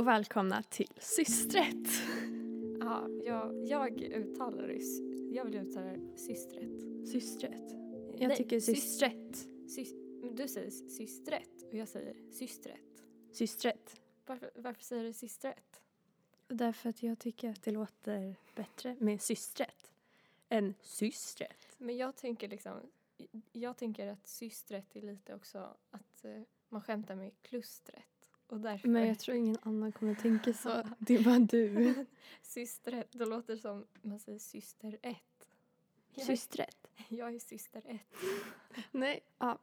Och välkomna till Systret. Ja, jag, jag uttalar det. Jag vill uttala det systret. Systret. Jag Nej, tycker sys- systret. sys, men du säger systret och jag säger systret. Systret. Varför, varför säger du systret? Därför att jag tycker att det låter bättre med systret än systret. Men jag tänker liksom, jag tänker att systret är lite också att eh, man skämtar med klustret. Och därför Men jag tror ingen annan kommer tänka så. Det är bara du. systret, då låter det som man säger syster ett. Jag, Systret. jag är syster ett. Nej, ja,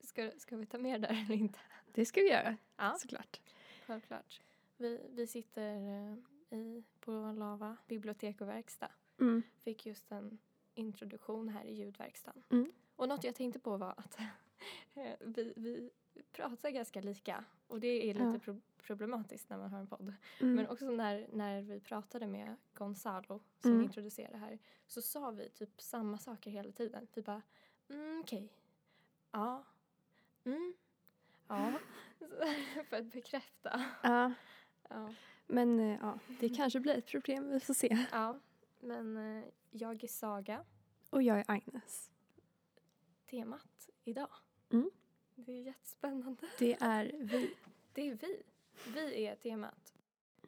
Ska, ska vi ta med där eller inte? det ska vi göra Ja. såklart. Självklart. Vi, vi sitter eh, i, på Lava bibliotek och verkstad. Mm. Fick just en introduktion här i ljudverkstaden. Mm. Och något jag tänkte på var att eh, vi, vi pratar ganska lika. Och det är lite Ja. pro- problematiskt när man har en podd. Mm. Men också när, när vi pratade med Gonzalo som Mm. introducerade här så sa vi typ samma saker hela tiden. Vi bara mm, okej, ja, mm, ja. För att bekräfta. Ja, Ja. men eh, ja, det kanske blir ett problem. Vi får se. Ja, men eh, jag är Saga. Och jag är Agnes. Temat idag. Mm. Det är jättespännande. Det är vi. Det är vi. Vi är temat.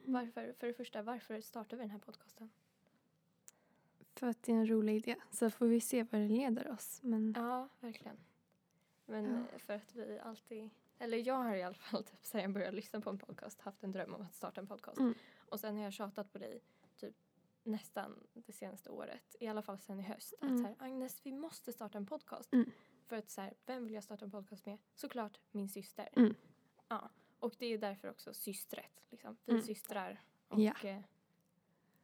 Varför, för det första, varför startar vi den här podcasten? För att det är en rolig idé. Så får vi se var det leder oss. Men Ja, verkligen. Men Ja. för att vi alltid, eller jag har i alla fall typ sen jag började lyssna på en podcast haft en dröm om att starta en podcast. Mm. Och sen har jag tjatat på dig typ nästan det senaste året, i alla fall sen i höst. Mm. Att så här, Agnes, vi måste starta en podcast. Mm. För att så här, vem vill jag starta en podcast med? Såklart min syster. Mm. Ja, och det är därför också systret. Liksom. Vi Mm. systrar och Ja. eh,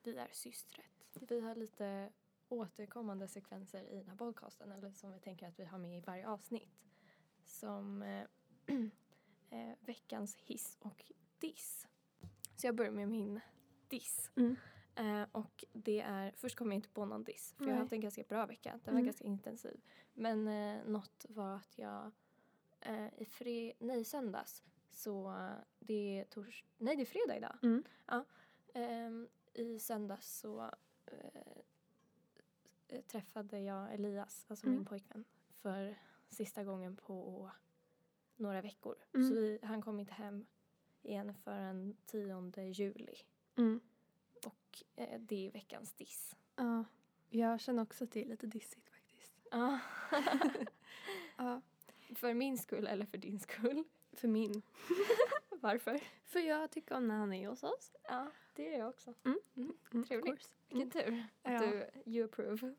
vi är systret. Vi har lite återkommande sekvenser i den här podcasten, eller som vi tänker att vi har med i varje avsnitt. Som eh, eh, veckans hiss och diss. Så jag börjar med min diss. Mm. Eh, och det är, först kom jag inte på någon diss, för jag har Nej. haft en ganska bra vecka. Den var Mm. ganska intensiv. Men eh, något var att jag eh, i fre, nej, söndags, så eh, det är tors, nej det är fredag idag. Mm. Ja, ehm, I söndags så eh, eh, träffade jag Elias, alltså Mm. min pojkvän, för sista gången på några veckor. Mm. Så vi, han kom inte hem igen förrän 10 juli. Mm. Och eh, det är veckans diss. Ja, jag känner också att det är lite dissigt. Ja. Ja, för min skull eller för din skull? för min. Varför? För jag tycker om när han är hos oss. Ja, det är jag också. Mm. Mm. Mm, Trevligt. Vilken tur att Ja. du you approve.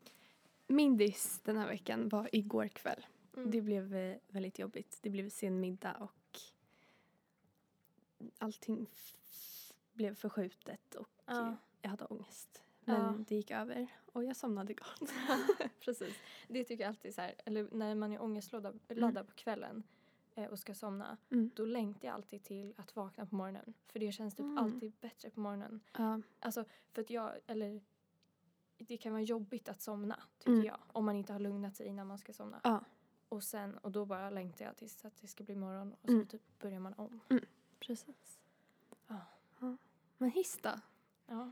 Min diss den här veckan var igår kväll. Mm. Det blev eh, väldigt jobbigt. Det blev sen middag och allting blev förskjutet och Ja. jag hade ångest. Men Ja. det gick över och jag somnade gott. Precis. Det tycker jag alltid så här, eller när man är ångestladdad laddad på kvällen eh, och ska somna, Mm. då längtar jag alltid till att vakna på morgonen. För det känns typ Mm. alltid bättre på morgonen. Ja, Alltså för att jag, eller det kan vara jobbigt att somna tycker Mm. jag. Om man inte har lugnat sig innan man ska somna. Ja. Och sen, och då bara längtar jag tills att det ska bli morgon och så Mm. typ börjar man om. precis. Ja. Ja. Men hiss då? Ja.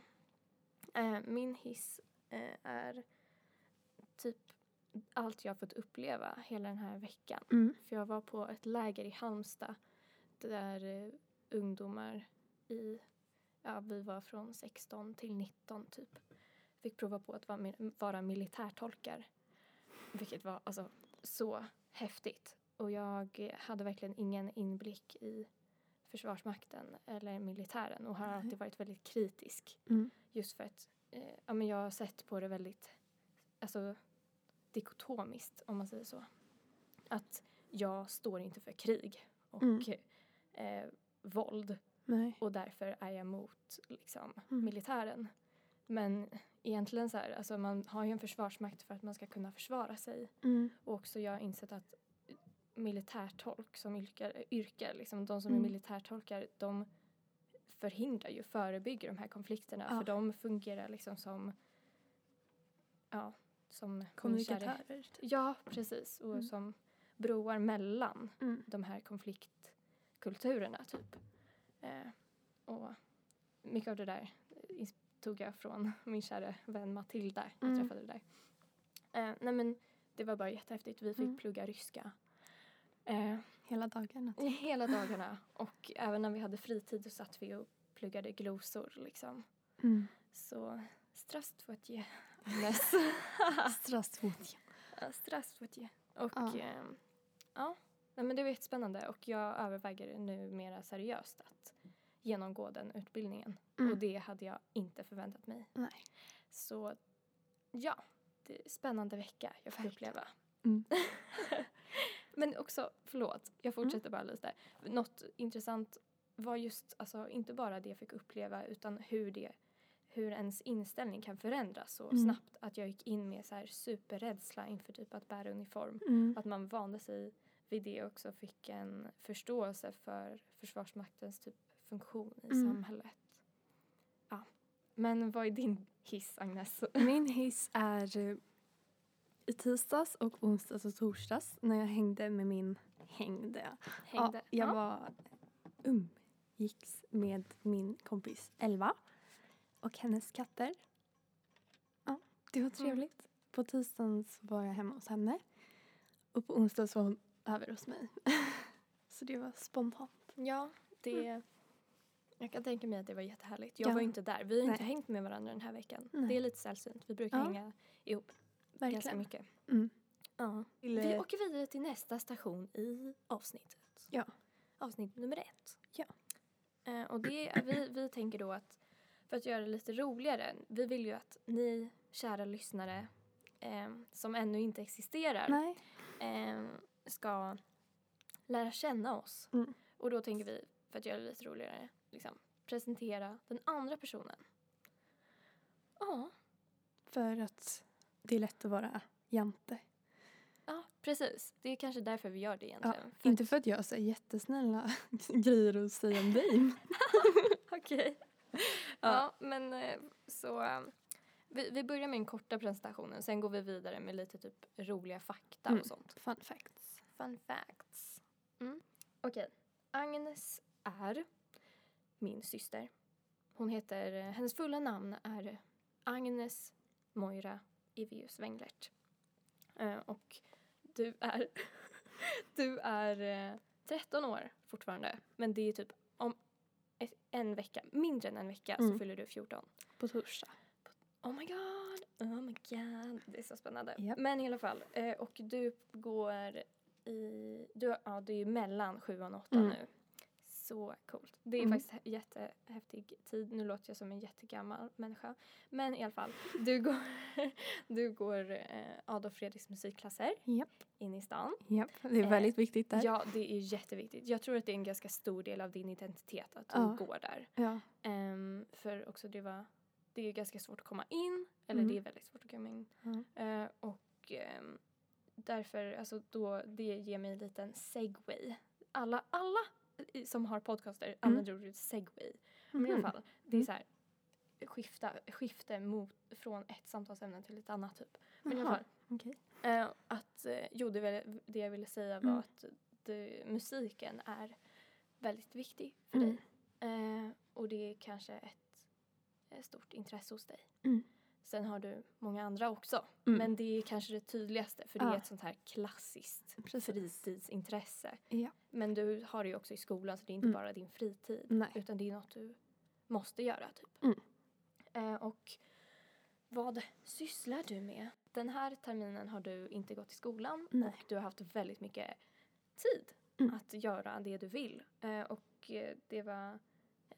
Eh, min hiss eh, är typ allt jag har fått uppleva hela den här veckan. Mm. För jag var på ett läger i Halmstad där eh, ungdomar i, ja vi var från 16 till 19 typ, fick prova på att vara, vara militärtolkar. Vilket var alltså så häftigt. Och jag hade verkligen ingen inblick i Försvarsmakten eller militären och har Nej. alltid varit väldigt kritisk. Mm. Just för att eh, ja, men jag har sett på det väldigt alltså, dikotomiskt, om man säger så. Att jag står inte för krig och Mm. eh, våld Nej. och därför är jag mot liksom, Mm. militären. Men egentligen så här, alltså man har ju en försvarsmakt för att man ska kunna försvara sig. Mm. Och också jag har insett att militärtolk som yrke, yrke liksom, de som Mm. är militärtolkar, de förhindrar ju, förebygger de här konflikterna. Ja. För de fungerar liksom som, ja, som Kommunikatörer. Ja, precis. Och Mm. som broar mellan Mm. de här konfliktkulturerna typ. Eh, och mycket av det där tog jag från min kära vän Matilda. Jag Mm. träffade där. Eh, nej men det var bara jättehäftigt. Vi fick Mm. plugga ryska. Eh, Hela dagarna. hela dagarna. Och även när vi hade fritid så satt vi och pluggade glosor liksom. Mm. Så strastvoetje. Agnes. Stressfot. Ja, strastvoetje. Och Ja. ja, ja nej, men det var jättespännande och jag överväger nu mera seriöst att genomgå den utbildningen. Mm. Och det hade jag inte förväntat mig. Nej. Så ja, det är spännande vecka jag får Verkligen. uppleva. Mm. Men också, förlåt, jag fortsätter bara lite. Något intressant var just, alltså inte bara det jag fick uppleva utan hur det hur ens inställning kan förändras så Mm. snabbt. Att jag gick in med så här superrädsla inför typ att bära uniform. Mm. Att man vande sig vid det också fick en förståelse för Försvarsmaktens typ funktion i Mm. samhället. Ja. Men vad är din hiss, Agnes? Min hiss är eh, i tisdags och onsdags och torsdags när jag hängde med min... Hängde jag? Hängde? Ja, jag Ja. var umgicks med min kompis Elva och hennes katter. Ja, det Mm. var trevligt. På tisdagen så var jag hemma hos henne och på onsdagen var hon över hos mig. så det var spontant. Ja, det... Jag kan tänka mig att det var jättehärligt. Jag Ja. var inte där. Vi har inte Nej. hängt med varandra den här veckan. Nej. Det är lite sällsynt. Vi brukar Ja. hänga ihop ganska Verkligen. mycket. Mm. Ja. Vi åker vidare till nästa station i avsnittet. Ja. Avsnitt nummer ett. Ja. Eh, och det, vi, vi tänker då att för att göra det lite roligare, vi vill ju att ni kära lyssnare eh, som ännu inte existerar eh, ska lära känna oss. Mm. Och då tänker vi, för att göra det lite roligare, liksom, presentera den andra personen. Ja, För att det är lätt att vara jante. ja, precis. Det är kanske därför vi gör det Ja, egentligen. För inte för att jag säger jättesnälla grejer att säga om dig. Okej. Ja, men eh, så... eh, Vi, vi börjar med den korta presentationen, sen går vi vidare med lite typ roliga fakta Mm. och sånt. Fun facts. Fun facts. Mm. Okej. Agnes är min syster. Hon heter, eh, hennes fulla namn är Agnes Moira Ivius Wenglert. Eh, och du är, du är eh, 13 år fortfarande, men det är typ om ett, en vecka, mindre än en vecka så Mm. fyller du 14. På torsdag. Oh my god, oh my god. Det är så spännande. Japp. Men i alla fall, eh, och du går i, du, ja du är ju mellan sjuan och åttan Mm. nu. Så coolt. Det är Mm. faktiskt hä- jättehäftig tid. Nu låter jag som en jättegammal människa. Men i alla fall, du går, du går eh, Adolf Fredriks musikklasser Japp. in i stan. Japp. Det är Eh, väldigt viktigt där. Ja, det är jätteviktigt. Jag tror att det är en ganska stor del av din identitet att du Ja. går där. Ja. Ehm, för också det var, det är ganska svårt att komma in, eller Mm. det är väldigt svårt att komma in. Ja. Eh, och ehm, därför, alltså då, det ger mig en liten segway. Alla, alla som har podcaster använder ordet segway. Men i alla Mhm. fall, det är Mm. så här skifta, skifte mot, från ett samtalsämne till ett annat typ. Men i alla fall, Okej. Eh, att, eh, jo, det, det jag ville säga var Mm. att det, musiken är väldigt viktig för Mm. dig. Eh, och det är kanske ett, ett stort intresse hos dig. Mm. Sen har du många andra också. Mm. Men det är kanske det tydligaste för det är Ja. ett sånt här klassiskt Precis. fritidsintresse. Ja. Men du har det ju också i skolan så det är inte Mm. bara din fritid. Nej. Utan det är något du måste göra typ. Mm. Eh, och vad sysslar du med? Den här terminen har du inte gått i skolan Nej. och du har haft väldigt mycket tid Mm. att göra det du vill. Eh, och eh, det var,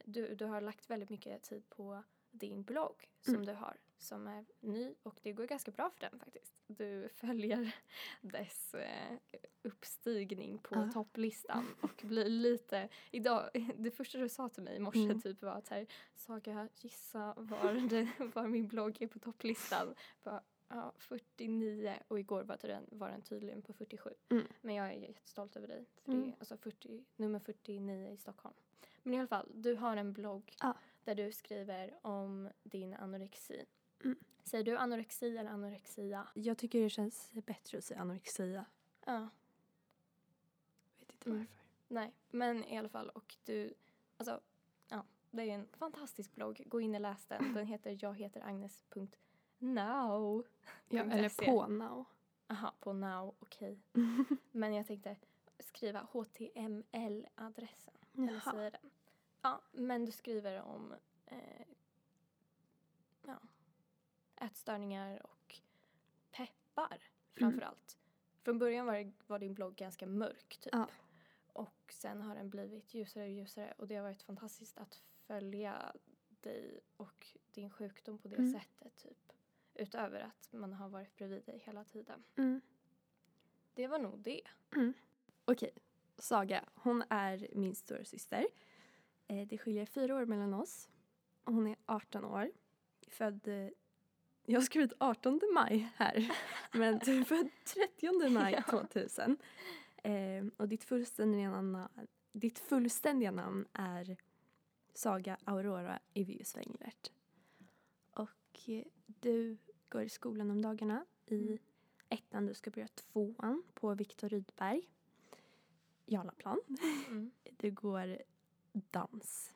du, du har lagt väldigt mycket tid på din blogg som Mm. du har som är ny och det går ganska bra för den faktiskt. Du följer dess eh, uppstigning på Ja. topplistan och blir lite, idag, det första du sa till mig i morse Mm. typ var att här, Saga gissa var, det, var min blogg är på topplistan. Bara, ja, 49 och igår var den, var den tydligen på 47. Mm. Men jag är jättestolt över dig. För det Mm. är alltså 40, nummer 49 i Stockholm. Men i alla fall, du har en blogg Ja. Där du skriver om din anorexi. Mm. Säger du anorexi eller anorexia? Jag tycker det känns bättre att säga anorexia. Ja. Vet inte Mm. varför. Nej, men i alla fall och du, alltså det är en fantastisk blogg. Gå in och läs den. Den heter jag heter Agnes.now. Ja, eller på now. Aha, på now, okej. Men jag tänkte skriva HTML-adressen. Eller Jaha. säga den. Ja, men du skriver om eh, ja, ätstörningar och peppar framför allt. Från början var, det, var din blogg ganska mörk typ. Ja. Och sen har den blivit ljusare och ljusare och det har varit fantastiskt att följa dig och din sjukdom på det Mm. sättet typ. Utöver att man har varit bredvid dig hela tiden. Mm. Det var nog det. Okej, Saga, hon är min stora syster. Eh, det skiljer fyra år mellan oss. Och Hon är 18 år. Född... eh, Jag har skrivit 18 maj här. Men du är född 30 maj Ja. 2000. Eh, och ditt fullständiga, namn, ditt fullständiga namn är Saga Aurora Evius Wenglert. Och eh, du går i skolan om dagarna i Mm. ettan. Du ska börja tvåan på Viktor Rydberg. Jarlaplan. Mm. Du går dans.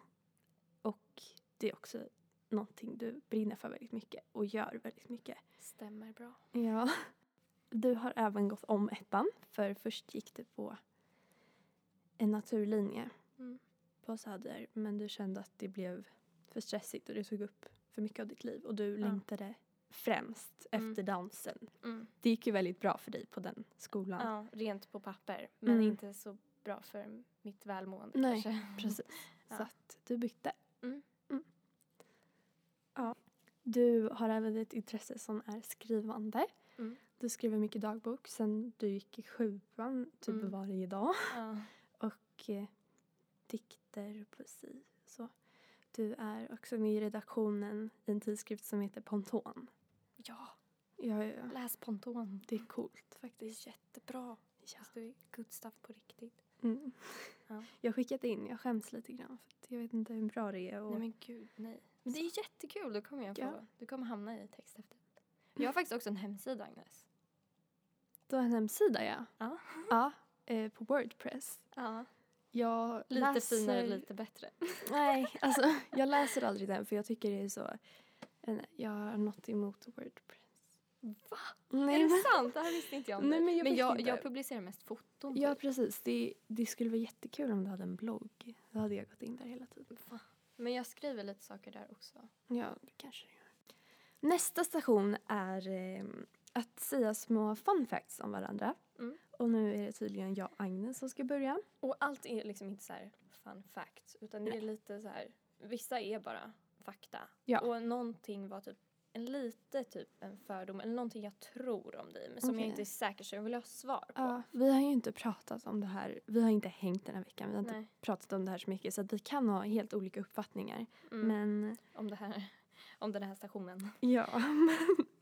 Och det är också någonting du brinner för väldigt mycket och gör väldigt mycket. Stämmer bra. Ja. Du har även gått om ettan, för först gick du på en naturlinje Mm. på Söder men du kände att det blev för stressigt och det tog upp för mycket av ditt liv och du Ja. längtade främst Mm. efter dansen. Mm. Det gick ju väldigt bra för dig på den skolan. Ja, rent på papper. Men Mm. inte så bra för mitt välmående Nej, kanske. Precis. Ja. Så att du bytte. Mm. Ja. Du har även ett intresse som är skrivande. Mm. Du skriver mycket dagbok sen du gick i sjuan, typ Mm. varje dag. Ja. Och eh, dikter och poesi. Så. Du är också med i redaktionen i en tidskrift som heter Ponton. ja, Ja, ja, läs Ponton. Det är coolt Det faktiskt. är jättebra. Ja. Det är good stuff på riktigt. Mm. Ja. Jag skickat in, jag skäms lite grann för jag vet inte hur bra det är. Och... Nej men gud, nej. Men det är jättekul, då kommer jag få, Ja. du kommer hamna i texthäftet. Jag har faktiskt också en hemsida Agnes. Du har en hemsida ja. Ja. Ja, eh, på Wordpress. Ja. Jag Lite läser... finare, lite bättre. Nej, alltså jag läser aldrig den för jag tycker det är så... Jag har något emot Wordpress. Va? Nej, är det men- sant? Det här visste inte jag om Nej, men jag vet jag, jag publicerar mest foton. Ja, typ. precis. Det, det skulle vara jättekul om du hade en blogg. Då hade jag gått in där hela tiden. Va? Men jag skriver lite saker där också. Ja, det kanske det gör. Nästa station är eh, att säga små fun facts om varandra. Mm. Och nu är det tydligen jag och Agnes som ska börja. Och allt är liksom inte så här fun facts. Utan det är lite så här, vissa är bara fakta. Ja. Och någonting var typ en lite typ en fördom eller någonting jag tror om dig men som Okej. jag inte är säker så jag vill ha svar på. Ja, vi har ju inte pratat om det här. Vi har inte hängt den här veckan. Vi har inte Nej. pratat om det här så mycket. Så att vi kan ha helt olika uppfattningar. Mm. Men Om det här, om den här stationen. ja, men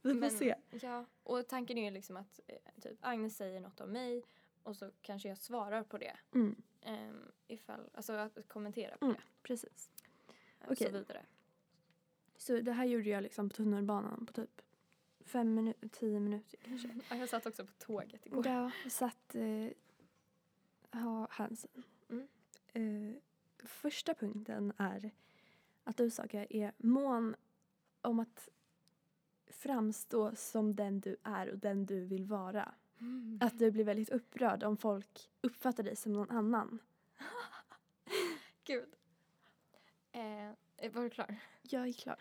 vi får Men, se. Ja, och tanken är ju liksom att eh, typ Agnes säger något om mig och så kanske jag svarar på det. Mm, Um, ifall, alltså att kommentera på Mm. det. precis. Okej. så vidare. Så det här gjorde jag liksom på tunnelbanan på typ fem minuter, tio minuter kanske. Ja, jag satt också på tåget igår. Ja, så att eh, ha Hansen. Mm. Eh, första punkten är att du Saga är mån om att framstå som den du är och den du vill vara. Mm. Att du blir väldigt upprörd om folk uppfattar dig som någon annan. Gud. Eh, var du klar? Jag är klar.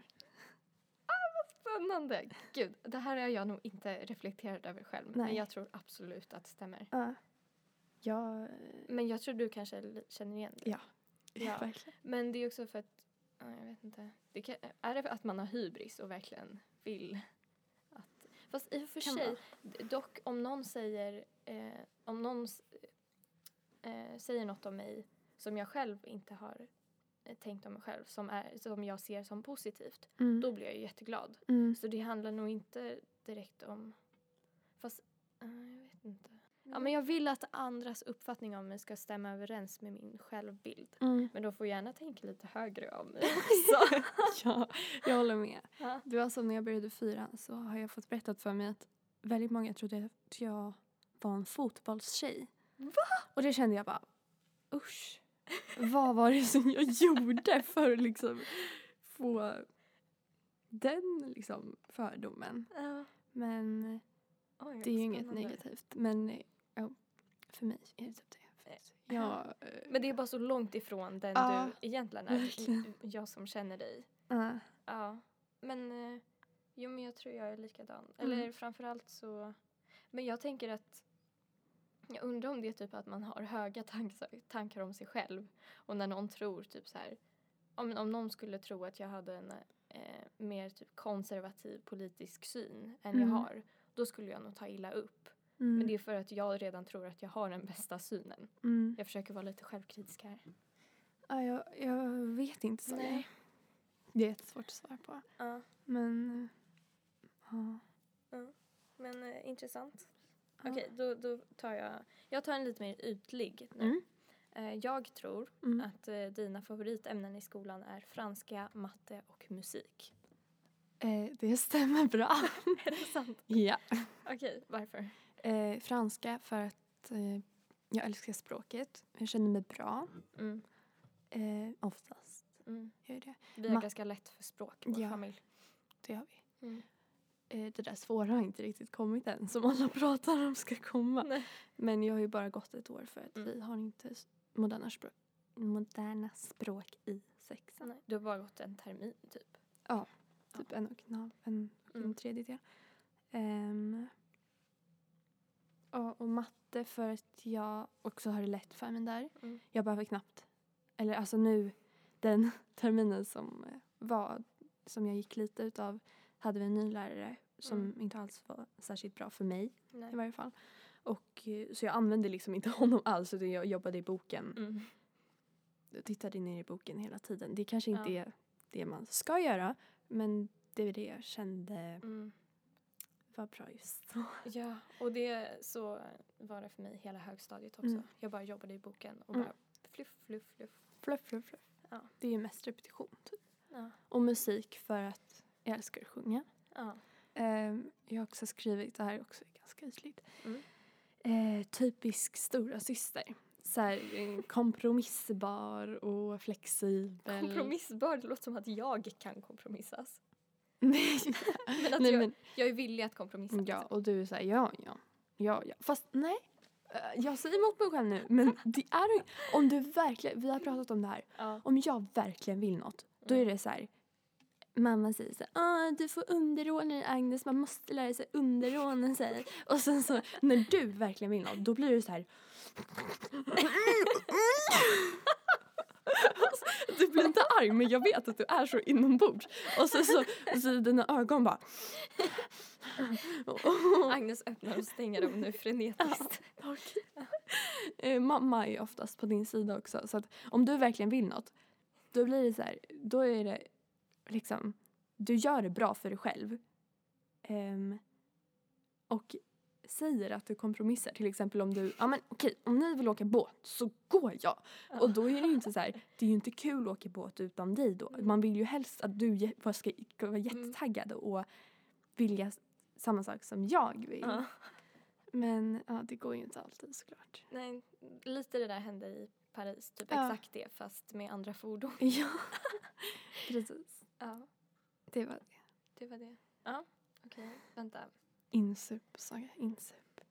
Spännande! Gud, det här har jag nog inte reflekterat över själv. Men Nej. jag tror absolut att det stämmer. Ja. Jag... Men jag tror du kanske känner igen det. Ja. Ja. Verkligen. Men det är också för att, ja, jag vet inte. Det kan, är det för att man har hybris och verkligen vill att... Fast i och för Kan sig, d- dock om någon säger, eh, om någon eh, säger något om mig som jag själv inte har eh, tänkt om mig själv, som, är, som jag ser som positivt, Mm. då blir jag ju jätteglad. Mm. Så det handlar nog inte direkt om... Fast, eh, jag vet inte. Ja, men jag vill att andras uppfattning om mig ska stämma överens med min självbild. Mm. Men då får gärna tänka lite högre om mig också. Ja, jag håller med. ja. Det var som när jag började fyran så har jag fått berättat för mig att väldigt många trodde att jag var en fotbollstjej. Va? Och det kände jag bara, usch. Vad var det som jag gjorde för att liksom få den liksom fördomen. Ja. Men Oj, det är ju inget negativt. Men eh, ja, för mig är det typ det. Att Jag, eh, Men det är bara så långt ifrån den Ja, du egentligen är. verkligen. Jag som känner dig. äh, Ja. Men, eh, jo, men jag tror jag är likadan. Mm. Eller framförallt så... Men jag tänker att... Jag undrar om det är typ att man har höga tankar, tankar om sig själv. Och när någon tror typ så här... Om, om någon skulle tro att jag hade en eh, mer typ konservativ politisk syn än Mm. jag har. Då skulle jag nog ta illa upp. mm, Men det är för att jag redan tror att jag har den bästa synen. mm. Jag försöker vara lite självkritisk här. Ja, jag, jag vet inte så. Nej. Det är jättesvårt att svara på. Ja. Men eh, ja. Men eh, intressant. Okej, då, då tar jag... Jag tar en lite mer ytlig nu. Mm. Eh, jag tror Mm. att eh, dina favoritämnen i skolan är franska, matte och musik. Eh, det stämmer bra. är det sant? ja. Okej, varför? Eh, franska för att eh, jag älskar språket. Jag känner mig bra. Mm. Eh, oftast Mm. gör jag det. Vi har ganska lätt för språk i vår Ja. familj. Det har vi. Mm. Eh, det där svåra har inte riktigt kommit än som alla pratar om ska komma. Nej. Men jag har ju bara gått ett år för att Mm. vi har inte moderna språk, moderna språk i sexan. Nej, du har bara gått en termin typ. Typ en och en halv, en och en Mm. tredjedel. Um, ja, och matte för att jag också har det lätt för mig där. Mm. Jag behöver knappt, eller alltså nu den terminen som eh, var, som jag gick lite utav, hade vi en ny lärare som Mm. inte alls var särskilt bra för mig Nej. i varje fall. Och, eh, så jag använde liksom inte honom alls utan jag jobbade i boken. Mm. Jag tittade ner i boken hela tiden. Det kanske inte Ja. är det man ska göra men det var det jag kände Mm. var bra just då. Ja, och det så var det för mig hela högstadiet också. Mm. Jag bara jobbade i boken och Mm. bara fluff, fluff, fluff. Fluff, fluff, fluff. Ja. Det är ju mest repetition. Typ. Ja. Och musik för att jag älskar att sjunga. Ja. Ehm, jag har också skrivit, det här är också ganska ytligt, Mm. eh, typisk stora syster. Så här, eh, kompromissbar och flexibel. Kompromissbar, det låter som att jag kan kompromissas. Nej, Men att nej jag, men jag är villig att kompromissa. ja, liksom. och du är såhär ja, ja, ja, ja. Fast nej, eh, jag säger emot mig själv nu, men det är om du verkligen, vi har pratat om det här, Ja. om jag verkligen vill något, då är det så här. Mamma säger så här, ah, du får underordna dig Agnes, man måste lära sig underordna sig. Och sen så när du verkligen vill något, då blir du så här. Du blir inte arg men jag vet att du är så inombords. Och så, så, så dina ögon bara. Agnes öppnar och stänger dem nu frenetiskt. Okej. Eh, mamma är oftast på din sida också. Så att om du verkligen vill något, då blir det så här, då är det liksom, du gör det bra för dig själv. Ehm, och säger att du kompromissar. Till exempel om du, ja men okej, om ni vill åka båt så går jag. Och då är det ju inte så här, det är ju inte kul att åka båt utan dig då. Man vill ju helst att du ska ska vara jättetaggad och vilja samma sak som jag vill. Ja. Men ja, det går ju inte alltid såklart. Nej, lite det där hände i Paris. Typ Ja. exakt det fast med andra fordon. Ja, precis. Ja, Det var det. det var det. Ja, okej. Vänta. Insup, sa jag. Insup.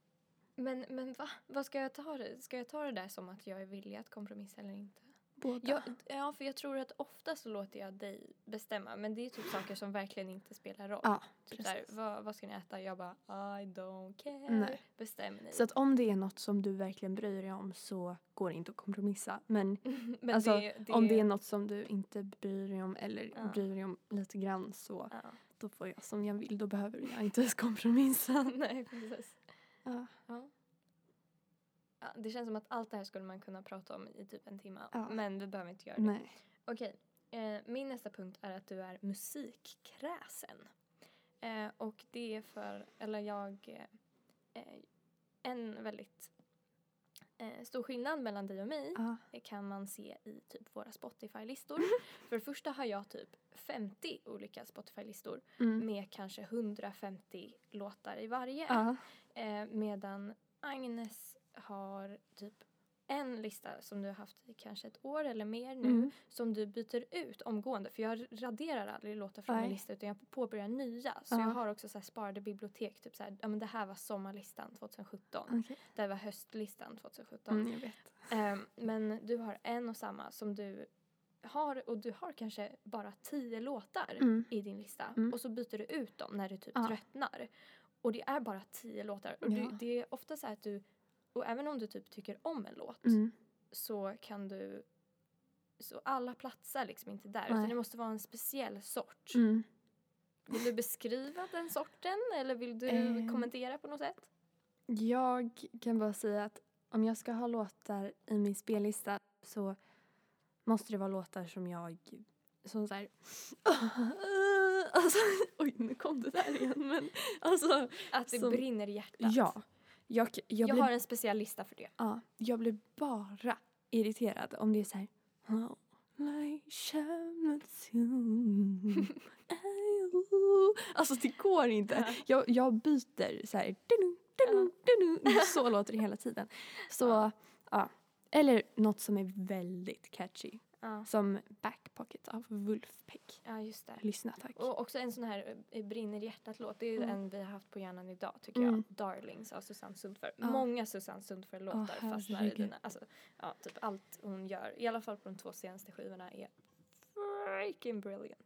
Men, men va? Vad ska jag ta det? Ska jag ta det där som att jag är villig att kompromissa eller inte? Båda. Ja, ja, för jag tror att ofta så låter jag dig bestämma. Men det är typ saker som verkligen inte spelar roll. Ja, typ där, vad, vad ska ni äta? Jag bara, I don't care. Nej. Bestäm ni. Så att om det är något som du verkligen bryr dig om så går det inte att kompromissa. Men, men alltså, det, det, om det är något som du inte bryr dig om eller Ja. bryr dig om lite grann så Ja. då får jag som jag vill. Då behöver jag inte ens kompromissa. Nej, precis. Ja. Ja. Det känns som att allt det här skulle man kunna prata om i typ en timme. Ja. Men vi behöver inte göra det. Nej. Okej, eh, min nästa punkt är att du är musikkräsen. Eh, och det är för, eller jag, eh, eh, en väldigt eh, stor skillnad mellan dig och mig det kan man se i typ våra Spotify-listor. för det första har jag typ 50 olika Spotify-listor Mm. med kanske 150 låtar i varje. Ja. Eh, medan Agnes har typ en lista som du har haft i kanske ett år eller mer nu Mm. som du byter ut omgående. För jag raderar aldrig låtar från min Nej. lista utan jag påbörjar nya. Så Ja. jag har också så sparade bibliotek. Typ så här, ja men det här var sommarlistan 2017. Okej. Det här var höstlistan 2017. Mm, jag vet. Ehm, men du har en och samma som du har och du har kanske bara tio låtar Mm. i din lista Mm. och så byter du ut dem när du typ Ja. tröttnar. Och det är bara tio låtar. Och Ja. du, det är ofta så här att du, och även om du typ tycker om en låt Mm. så kan du, så alla platsar liksom inte där utan Nej. det måste vara en speciell sort. Mm. Vill du beskriva den sorten eller vill du Ehm. kommentera på något sätt? Jag kan bara säga att om jag ska ha låtar i min spellista så måste det vara låtar som jag som så här, alltså, oj nu kom det där igen men alltså Att det som- brinner i hjärtat. ja. Jag, jag, Jag, blir, har en speciell lista för det. ja, jag blir bara irriterad om det är så här "Oh, like Alltså det går inte. Ja. Jag, jag byter så här. dunu, dunu, dunu. Så låter det hela tiden. Så Ja. Eller något som är väldigt catchy. Som Backpocket av Wolfpack. ja just det. Lyssna tack. Och också en sån här eh, brinner hjärtat-låt. Det är Mm. en vi har haft på hjärnan idag tycker Mm. jag. Darlings av Susanne Sundför. Ja. Många Susanne Sundför-låtar Åh, fastnar i dina. Alltså, ja, typ allt hon gör. I alla fall på de två senaste skivorna är freaking brilliant.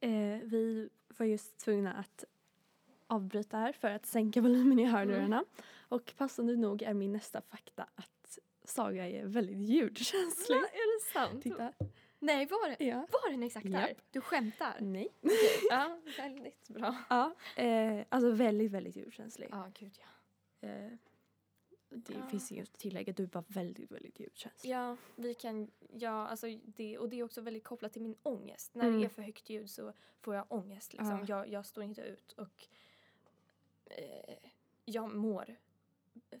Eh, vi var just tvungna att avbryta här för att sänka volymen i hörlurarna. Och passande nog är min nästa fakta att Saga är väldigt ljudkänslig. är det sant? Titta. Nej, var, det, Ja. var den exakt där? Japp. Du skämtar? Nej. ja, väldigt bra. Ja, eh, alltså väldigt, väldigt ljudkänslig. Ja, gud ja. Eh, det Ja. finns inget att tillägga, du är bara väldigt, väldigt ljudkänslig. Ja, vi kan, ja, alltså det, och det är också väldigt kopplat till min ångest. När Mm. det är för högt ljud så får jag ångest. Liksom. Ja. Jag, jag står inte ut och eh, jag mår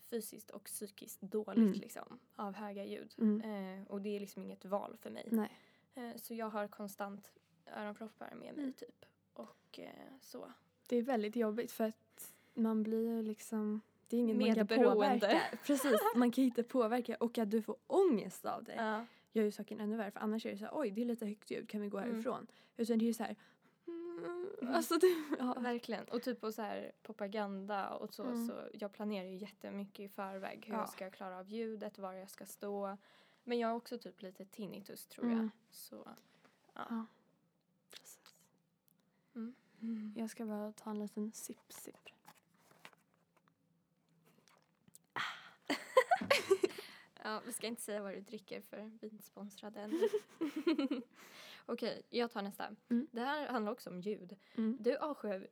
fysiskt och psykiskt dåligt Mm. liksom, av höga ljud. Mm. Eh, och det är liksom inget val för mig. Nej. Eh, så jag har konstant öronproppar med mig Mm. typ. Och eh, så. Det är väldigt jobbigt för att man blir liksom det är inget man kan påverka. Precis, man kan inte påverka och att du får ångest av det Ja. gör ju saken ännu värre för annars är det så här, oj det är lite högt ljud, kan vi gå Mm. härifrån? Utan det är ju så här, mm, alltså det, ja. Verkligen. Och typ på så här propaganda och så, Mm. så jag planerar ju jättemycket i förväg hur Ja. jag ska klara av ljudet, var jag ska stå. Men jag har också typ lite tinnitus tror jag. Mm. Så ja. Ja. Precis. Mm. Jag ska bara ta en liten sipp sipp. ja, vi ska inte säga vad du dricker för vi är inte sponsrade än. Okej, jag tar nästa. Mm. Det här handlar också om ljud. Mm. Du avskyr,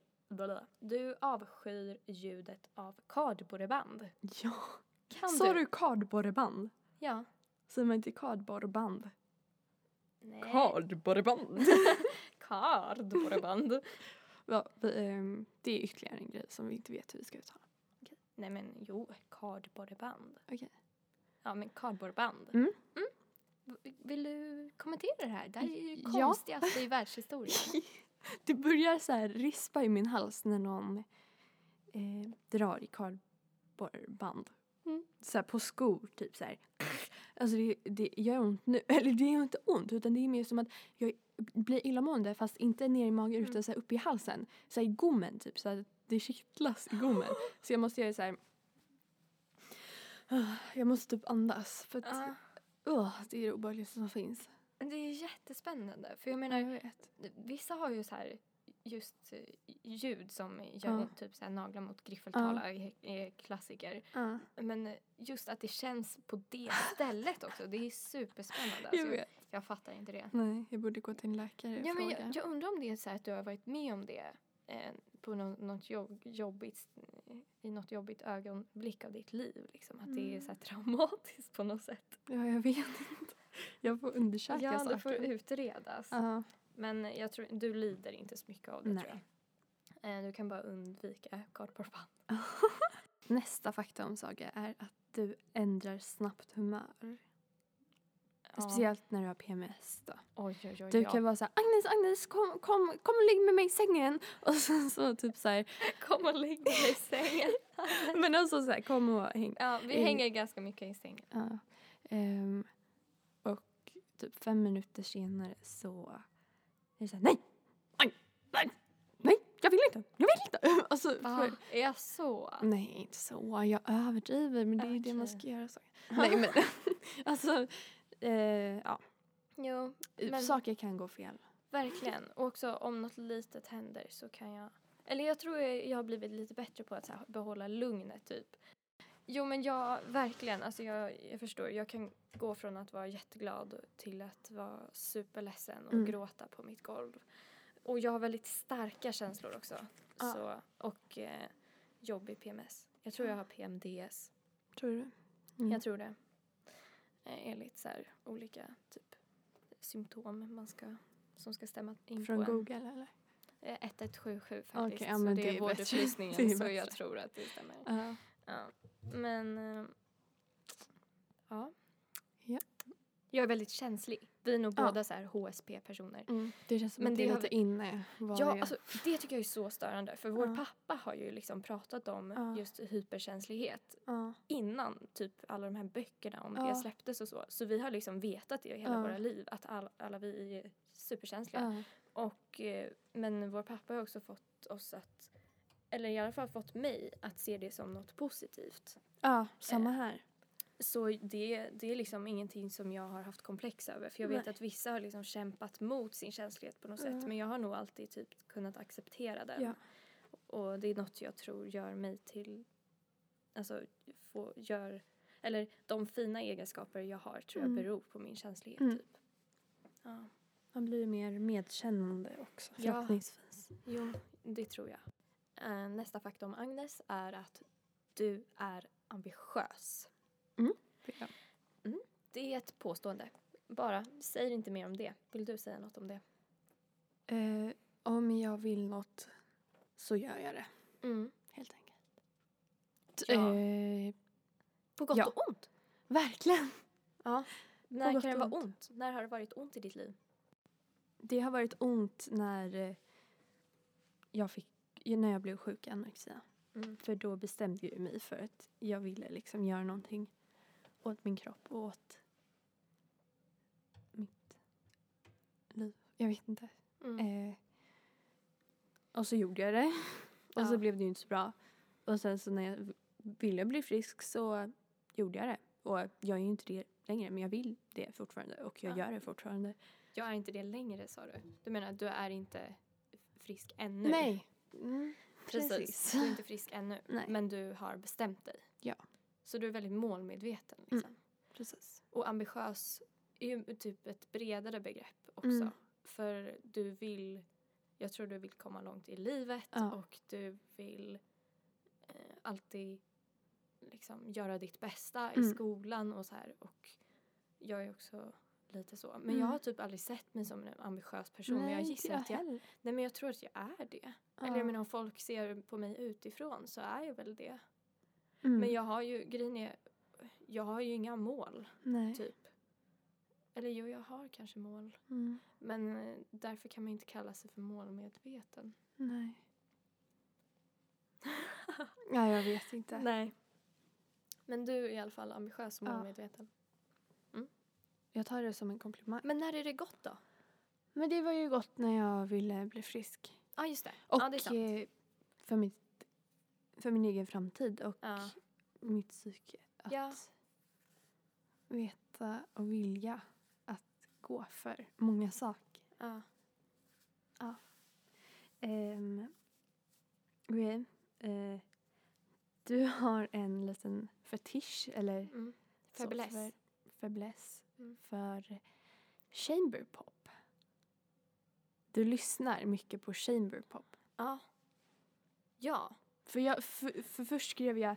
du avskyr ljudet av kardborreband. Ja. Kan Sa du? du kardborreband? Ja. Säger man inte kardborreband? Nej. Kardborreband! Kardborreband. ja, vi, ehm, det är ytterligare en grej som vi inte vet hur vi ska uttala. Nej men jo, kardborreband. Okej. Ja men kardborreband. Mm. V- Vill du kommentera det här? Det här är ju Ja. konstigaste i världshistorien. Det börjar så här rispa i min hals när någon eh, drar i kardborreband. Mm. Så här på skor, typ så här. Alltså det, det gör ont nu. Eller det gör inte ont, utan det är mer som att jag blir illamående fast inte ner i magen Mm. utan så här upp i halsen. Så här i gommen typ, så att det kittlas i gommen. så jag måste göra så här. Jag måste typ andas för att åh, det är det obehagligaste som finns. det är jättespännande. För jag jag menar, vet. vissa har ju så här just eh, ljud som gör Ja. ont, typ så här naglar mot griffeltala är, är klassiker. Ja, Men eh, just att det känns på det stället också, det är superspännande. jag Alltså, vet. jag fattar inte det. Nej, jag borde gå till en läkare och Ja, men fråga. jag, jag undrar om det är så att du har varit med om det eh, på nå- något jobb, jobbigt, i något jobbigt ögonblick av ditt liv. Liksom. Att det är så här traumatiskt på något sätt. Ja, jag vet inte. Jag får undersöka Ja, saker. det får utredas. Ja. Men jag tror, du lider inte så mycket av det Nej. tror jag. Eh, du kan bara undvika kardborreband. Nästa fakta om Saga är att du ändrar snabbt humör. Speciellt när du har PMS då. Oj, oj, oj. Du ja. kan vara så här, Agnes, Agnes, kom, kom, kom och lägg med mig i sängen. Och sen så typ så här, Kom och lägg dig i sängen. men alltså så här, kom och häng. Ja, vi Eh. hänger ganska mycket i sängen. Ja. Ehm, och typ fem minuter senare så är det såhär nej, nej, nej, nej, jag vill inte, jag vill inte. Alltså, för, Är jag så? nej, inte så. Jag överdriver, men det är ju det man ska göra. Så. Nej, men alltså, eh, ja. Jo, Men- Saker kan gå fel. verkligen. Och också om något litet händer så kan jag... Eller jag tror jag, jag har blivit lite bättre på att här, behålla lugnet typ. Jo men jag, verkligen, alltså jag, jag förstår. Jag kan gå från att vara jätteglad till att vara superledsen och Mm. gråta på mitt golv. Och jag har väldigt starka känslor också. Ja. Så, och eh, jobbig PMS. Jag tror jag har PMDS. Tror du? Mm. Jag tror det. Eh, Enligt så här olika typ symptom man ska, som ska stämma in Från på en. Google eller? Eh, 1177 faktiskt. Okej, ja, så det, det är vårdupplysningen så jag tror att det stämmer. Ja. Ja. Men eh, ja. Ja. Jag är väldigt känslig. Vi är nog Ja. båda så här HSP-personer. Mm. Det känns som Men att det det är lite inne. Vad Ja, är- alltså, det tycker jag är så störande. För vår Ja. pappa har ju liksom pratat om just hyperkänslighet innan typ alla de här böckerna om det släpptes och så. Så vi har liksom vetat det hela våra liv, att all, alla vi är superkänsliga. Och, eh, men vår pappa har också fått oss att, eller i alla fall fått mig att se det som något positivt. ja, samma här. Så det, det är liksom ingenting som jag har haft komplex över. För jag vet Nej. att vissa har liksom kämpat mot sin känslighet på något sätt. Ja. Men jag har nog alltid typ kunnat acceptera den. Ja. Och det är något jag tror gör mig till, alltså få, gör, eller de fina egenskaper jag har tror jag Mm. beror på min känslighet Mm. typ. Ja, Man blir mer medkännande också Ja. förhoppningsvis. jo, det tror jag. Eh, nästa fakta om Agnes är att du är ambitiös. Ja. Det är ett påstående. Bara, säg inte mer om det. Vill du säga något om det? Eh, om jag vill något så gör jag det Mm. helt enkelt. Ja. Eh, På gott Ja. och ont? verkligen. Ja. När kan det vara ont. ont? När har det varit ont i ditt liv? Det har varit ont när eh, jag fick när jag blev sjuk i anorexia. Mm. För då bestämde jag mig för att jag ville liksom göra någonting åt min kropp och åt mitt liv. Jag vet inte. Mm. Eh, och så gjorde jag det. Och Ja. så blev det ju inte så bra. Och sen så när jag ville bli frisk så gjorde jag det. Och jag är ju inte det längre men jag vill det fortfarande och jag Ja. gör det fortfarande. Jag är inte det längre sa du. Du menar att du är inte frisk ännu? Nej. Mm, Precis. precis. Du är inte frisk ännu. Nej. Men du har bestämt dig. Ja. Så du är väldigt målmedveten. Mm. Liksom. Precis. Och ambitiös är ju typ ett bredare begrepp också. Mm. För du vill, jag tror du vill komma långt i livet Ja. och du vill eh, alltid liksom göra ditt bästa i Mm. skolan och så här. Och jag är också lite så. Men Mm. jag har typ aldrig sett mig som en ambitiös person. men jag gissar att jag, heller. nej men jag tror att jag är det. Ja. Eller jag menar om folk ser på mig utifrån så är jag väl det. Mm. Men jag har ju, grejen är, jag har ju inga mål Nej. typ. Eller jo, jag har kanske mål. Mm. Men eh, därför kan man inte kalla sig för målmedveten. Nej. ja, jag vet inte. Nej. Men du är i alla fall ambitiös och Ja. Jag tar det som en komplimang. Men när är det gott då? Men det var ju gott när jag ville bli frisk. Ja, just det. Och ja, det är sant. eh, för, mitt, för min egen framtid och Ja. mitt psyke. Att Ja. veta och vilja att gå för många saker. Ja. Um, okay. eh, du har en liten fetisch eller Mm. Fäbless. Fäbless Mm. för chamber pop. Du lyssnar mycket på chamber pop. Ja. Ja. För, jag, för, för först skrev jag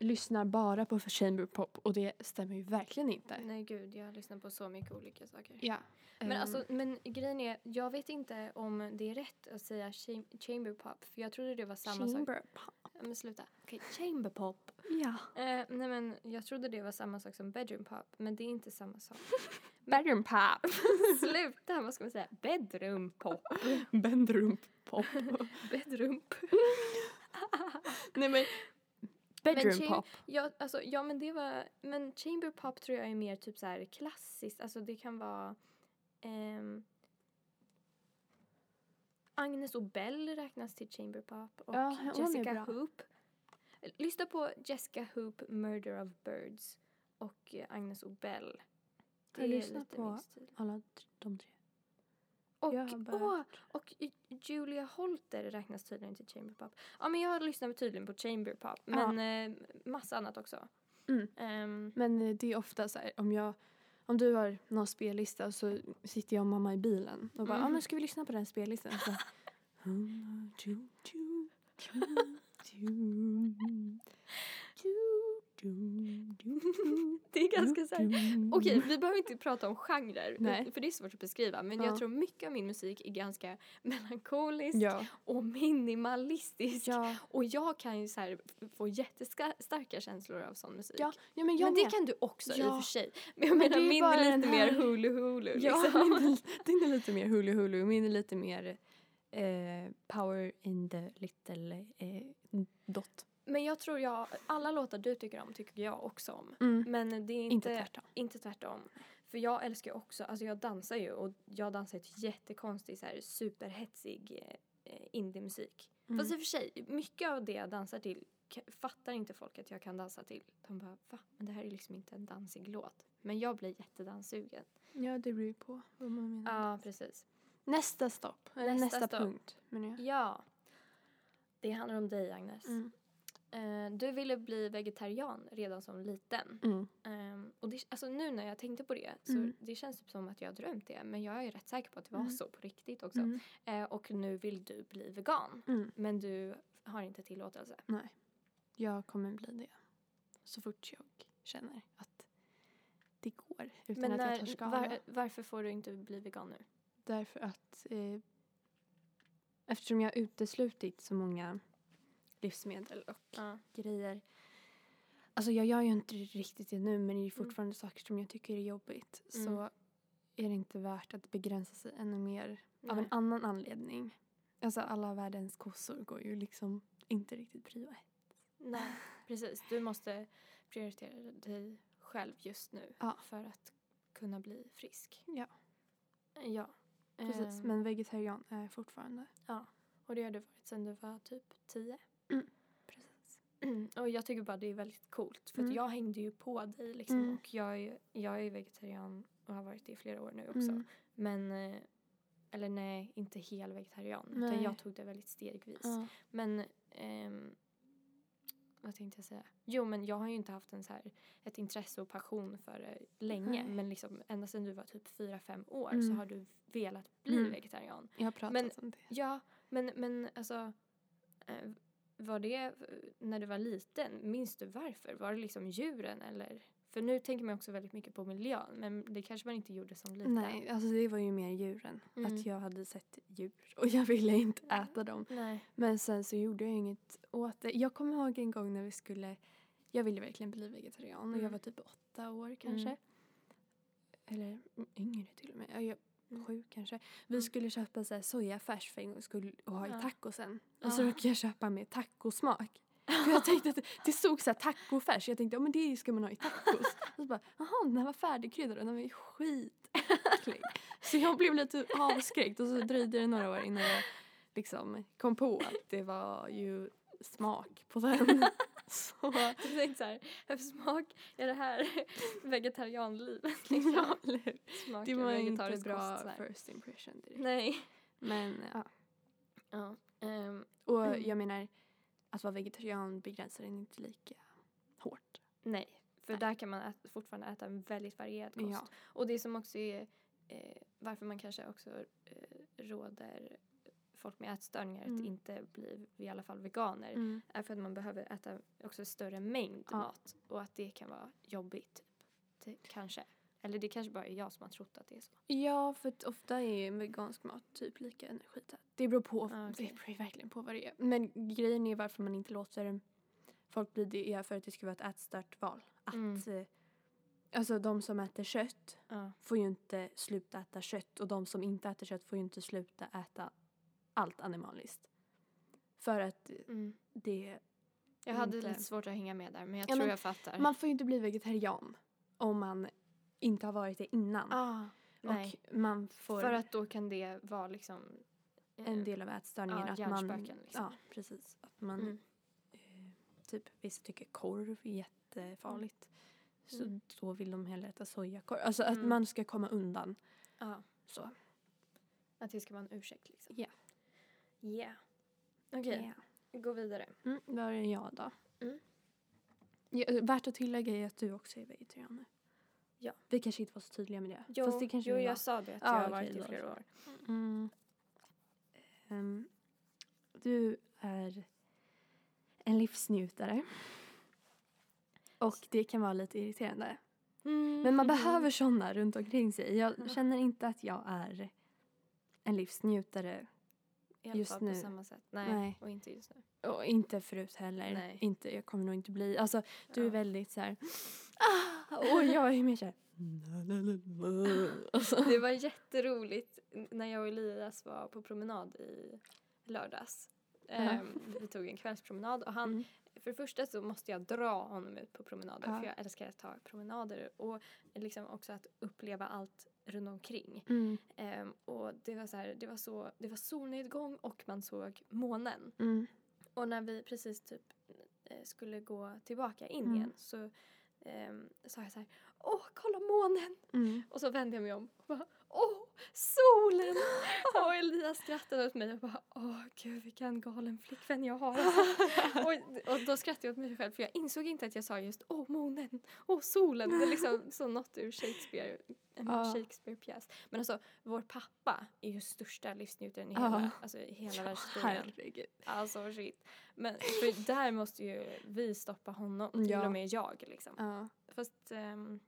lyssnar bara på chamber pop och det stämmer ju verkligen inte. Nej gud, jag lyssnar på så mycket olika saker. Ja. Men, ehm, alltså, men grejen är, jag vet inte om det är rätt att säga cham- chamber pop. För jag trodde det var samma sak. chamber pop. Ja, Men sluta. Okej, chamber pop. Ja. Eh, nej men jag trodde det var samma sak som bedroom pop. Men det är inte samma sak. Bedroom pop. Sluta, vad ska man säga? Bedroom pop. Bedroom pop. Bedroom. Nej men Bedroom cham- pop. Ja, alltså, ja men det var, men chamber pop tror jag är mer typ så här klassiskt, alltså det kan vara ehm, Agnes Obel räknas till chamber pop och Ja, Jessica. Hoop. Lyssna på Jessica Hoop, Murder of Birds och Agnes Obel. Har du lyssnat på-. Alla de tre. Och, åh, och Ju- Julia Holter räknas tydligen till chamber pop. Ja men jag lyssnar tydligen på chamber pop Ja. men eh, massa annat också. Mm. Ehm, Men eh, det är ofta så här, om jag om du har någon spellista så sitter jag och mamma i bilen och bara, Mm. men ska vi lyssna på den spellistan? Så, det är ganska så här, ju." Okej, vi behöver inte prata om genrer, Nej. för det är svårt att beskriva. Men Ja. jag tror mycket av min musik är ganska melankolisk Ja. och minimalistisk. Ja. Och jag kan ju så här få jättestarka känslor av sån musik. Ja, ja, men men det med. kan du också i och för sig. Men jag Men menar min är lite mer här- hulu hulu. Ja, liksom. min, din är lite mer hulu hulu, min är lite mer eh, power in the little eh, dot. Men jag tror jag, alla låtar du tycker om tycker jag också om. Mm. Men det är inte, Inte tvärtom. Inte tvärtom. För jag älskar också, alltså jag dansar ju och jag dansar till jättekonstig så här superhetsig eh, indiemusik. Mm. Fast i och för sig, mycket av det jag dansar till fattar inte folk att jag kan dansa till. De bara va? Men det här är liksom inte en dansig låt. Men jag blir jättedanssugen. Ja, det beror ju på vad man menar. Ja, precis. Nästa stopp, Nästa nästa, stopp. punkt menar jag. Ja. Det handlar om dig Agnes. Mm. Eh, du ville bli vegetarian redan som liten. Mm. Ehm, och det, alltså nu när jag tänkte på det så Mm. det känns typ som att jag har drömt det. Men jag är rätt säker på att det var Mm. så på riktigt också. Mm. Eh, och nu vill du bli vegan. Mm. Men du har inte tillåtelse. Nej, jag kommer bli det så fort jag känner att det går utan men att jag när, tar skada. var, varför får du inte bli vegan nu? Därför att eh, eftersom jag har uteslutit så många livsmedel och Ja. grejer. Alltså jag gör ju inte riktigt det nu men det är Mm. fortfarande saker som jag tycker är jobbigt. Mm. Så är det inte värt att begränsa sig ännu mer av en Nej. annan anledning. Alltså alla världens kossor går ju liksom inte riktigt prio ett. Nej, precis. Du måste prioritera dig själv just nu Ja. för att kunna bli frisk. Ja. Ja. Precis, Ehm, men vegetarian är jag fortfarande. Och det har du varit sedan du var typ tio. Precis. Och jag tycker bara det är väldigt coolt. För Mm. att jag hängde ju på dig liksom. Mm. Och jag är, jag är vegetarian och har varit det i flera år nu också. Mm. Men, eh, eller nej, inte hel vegetarian. Utan Nej. jag tog det väldigt stegvis. Ja. Men, ehm, vad tänkte jag säga? Jo men jag har ju inte haft en så här, ett intresse och passion för det länge. Nej. Men liksom ända sedan du var typ fyra fem år så Mm. har du velat bli Mm. vegetarian. Jag har pratat Men- om det. Ja, men, men alltså eh, var det eh, när du var liten, minns du varför? Var det liksom djuren eller? För nu tänker man också väldigt mycket på miljön men det kanske man inte gjorde som liten. Nej, alltså det var ju mer djuren. Mm. Att jag hade sett djur och jag ville inte äta dem. Nej. Men sen så gjorde jag inget åt det. Jag kommer ihåg en gång när vi skulle, jag ville verkligen bli vegetarian och jag Mm. var typ åtta år kanske. Mm. Eller yngre till och med. Ja, jag, Mm. sju kanske. Vi Mm. skulle köpa så här sojafärs för en gång skulle och ha i tacosen. Och så råkade jag köpa med tacosmak. För jag tänkte att det, stod så här tacofärs. Jag tänkte, ja men det ska man ha i tacos. Och så bara, jaha den här var färdigkryddad och den var ju skitäcklig. Så jag blev lite avskräckt och så dröjde det några år innan jag liksom kom på att det var ju smak på den. Så, Du tänkte så här, för smak är det här vegetarianlivet liksom. ja, Det var inte bra kost, first impression direkt. Nej. Men ja. Ja. ehm, Och Mm. jag menar, att vara vegetarian begränsar en inte lika hårt. nej, för Nej. där kan man ät, fortfarande äta en väldigt varierad kost. Ja. Och det som också är eh, varför man kanske också eh, råder folk med ätstörningar Mm. att inte bli i alla fall veganer Mm. är för att man behöver äta också större mängd Ja. mat och att det kan vara jobbigt. Typ. Det, kanske. Eller det kanske bara är jag som har trott att det är så. Ja, för ofta är ju vegansk mat typ lika energität. Det beror på, okej. det beror verkligen på vad det är. Men grejen är varför man inte låter folk bli det är för att det ska vara ett ätstört val. Att, Mm. eh, alltså de som äter kött Ja. får ju inte sluta äta kött och de som inte äter kött får ju inte sluta äta allt animaliskt. För att Mm. det Jag hade inte- lite svårt att hänga med där men jag Ja, tror men jag fattar. Man får ju inte bli vegetarian om man inte har varit det innan. ah, nej. Och man får För att då kan det vara liksom eh, en del av ätstörningen. ja, att man, liksom. Ja, precis. Att man, Mm. eh, typ vissa tycker korv är jättefarligt. Så Mm. då vill de hellre äta sojakorv. Alltså att Mm. man ska komma undan. Ja, Så. att det ska vara en ursäkt liksom. Ja. Yeah. Okej, gå vidare. Mm, då är jag då. Mm. Ja, värt att tillägga är att du också är vegetarian. Ja. Vi kanske inte var så tydliga med det. Jo, Fast det kanske jo var. jag sa det att Ja, jag har okej, varit i flera år. Mm. Ehm, du är en livsnjutare. Och det kan vara lite irriterande. Men man behöver sådana runt omkring sig. Jag Ja. känner inte att jag är en livsnjutare. I alla just fall nu. på samma sätt. Nej, Nej. och inte just nu. Och inte förut heller. Nej. Inte, jag kommer nog inte bli. Alltså du är Ja. väldigt så här. Ah! Och jag är mer så här. Det var jätteroligt när jag och Elias var på promenad i lördags. Ehm, vi tog en kvällspromenad och han, Mm. för det första så måste jag dra honom ut på promenader Ja. för jag älskar att ta promenader och liksom också att uppleva allt runt omkring. Mm. Ehm, och det var så här, det var så, det var solnedgång och man såg månen. Mm. Och när vi precis typ eh, skulle gå tillbaka in Mm. igen så ehm, sa jag så här, åh kolla månen! Mm. Och så vände jag mig om och bara, åh, solen! och Elias skrattade åt mig och bara, åh gud vilken galen flickvän jag har. Alltså. och, och då skrattade jag åt mig själv för jag insåg inte att jag sa just, åh månen, åh solen. Det är liksom så något ur Shakespeare, en Ja. Shakespeare-pjäs. Men alltså, vår pappa är ju största livsnjutaren i Ja. hela, alltså, i hela världshistorien. Herregud. Alltså shit. Men för där måste ju vi stoppa honom, till Ja. och med jag liksom. Ja. Fast ehm,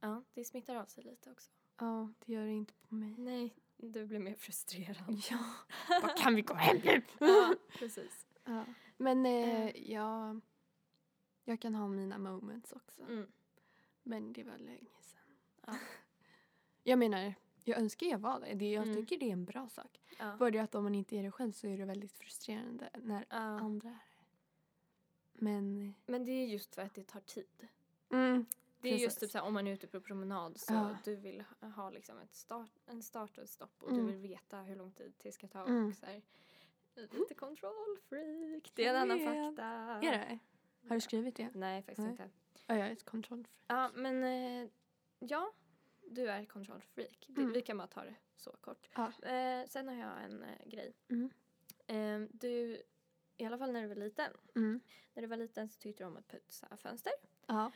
ja, det smittar av sig lite också. Ja, det gör det inte på mig. Nej, du blir mer frustrerad. Ja. Vad kan vi gå hem nu? ja, precis. Ja. Men eh, Eh. jag, jag kan ha mina moments också. Mm. Men det var länge sedan. Ja. Jag menar, jag önskar jag var det. det jag Mm. tycker det är en bra sak. Ja. Bara det att om man inte är det själv så är det väldigt frustrerande när Ja. andra är det. Men... Men det är just för att det tar tid. Mm, Det är just typ såhär, om man är ute på promenad så Ja. du vill ha- liksom ett start, en start och ett stopp och Mm. du vill veta hur lång tid det ska ta Mm. och så här, lite control freak. Det är en annan fakta. är det? Har du skrivit det? Nej, faktiskt Nej. inte. Ja, jag är ett kontroll. Ja, men eh, ja, du är control freak. Det, Mm. Vi kan bara ta det så kort. Ja. Eh, sen har jag en eh, grej. Mm. Eh, du, i alla fall när du var liten. Mm. När du var liten så tyckte du om att putsa fönster. Ja.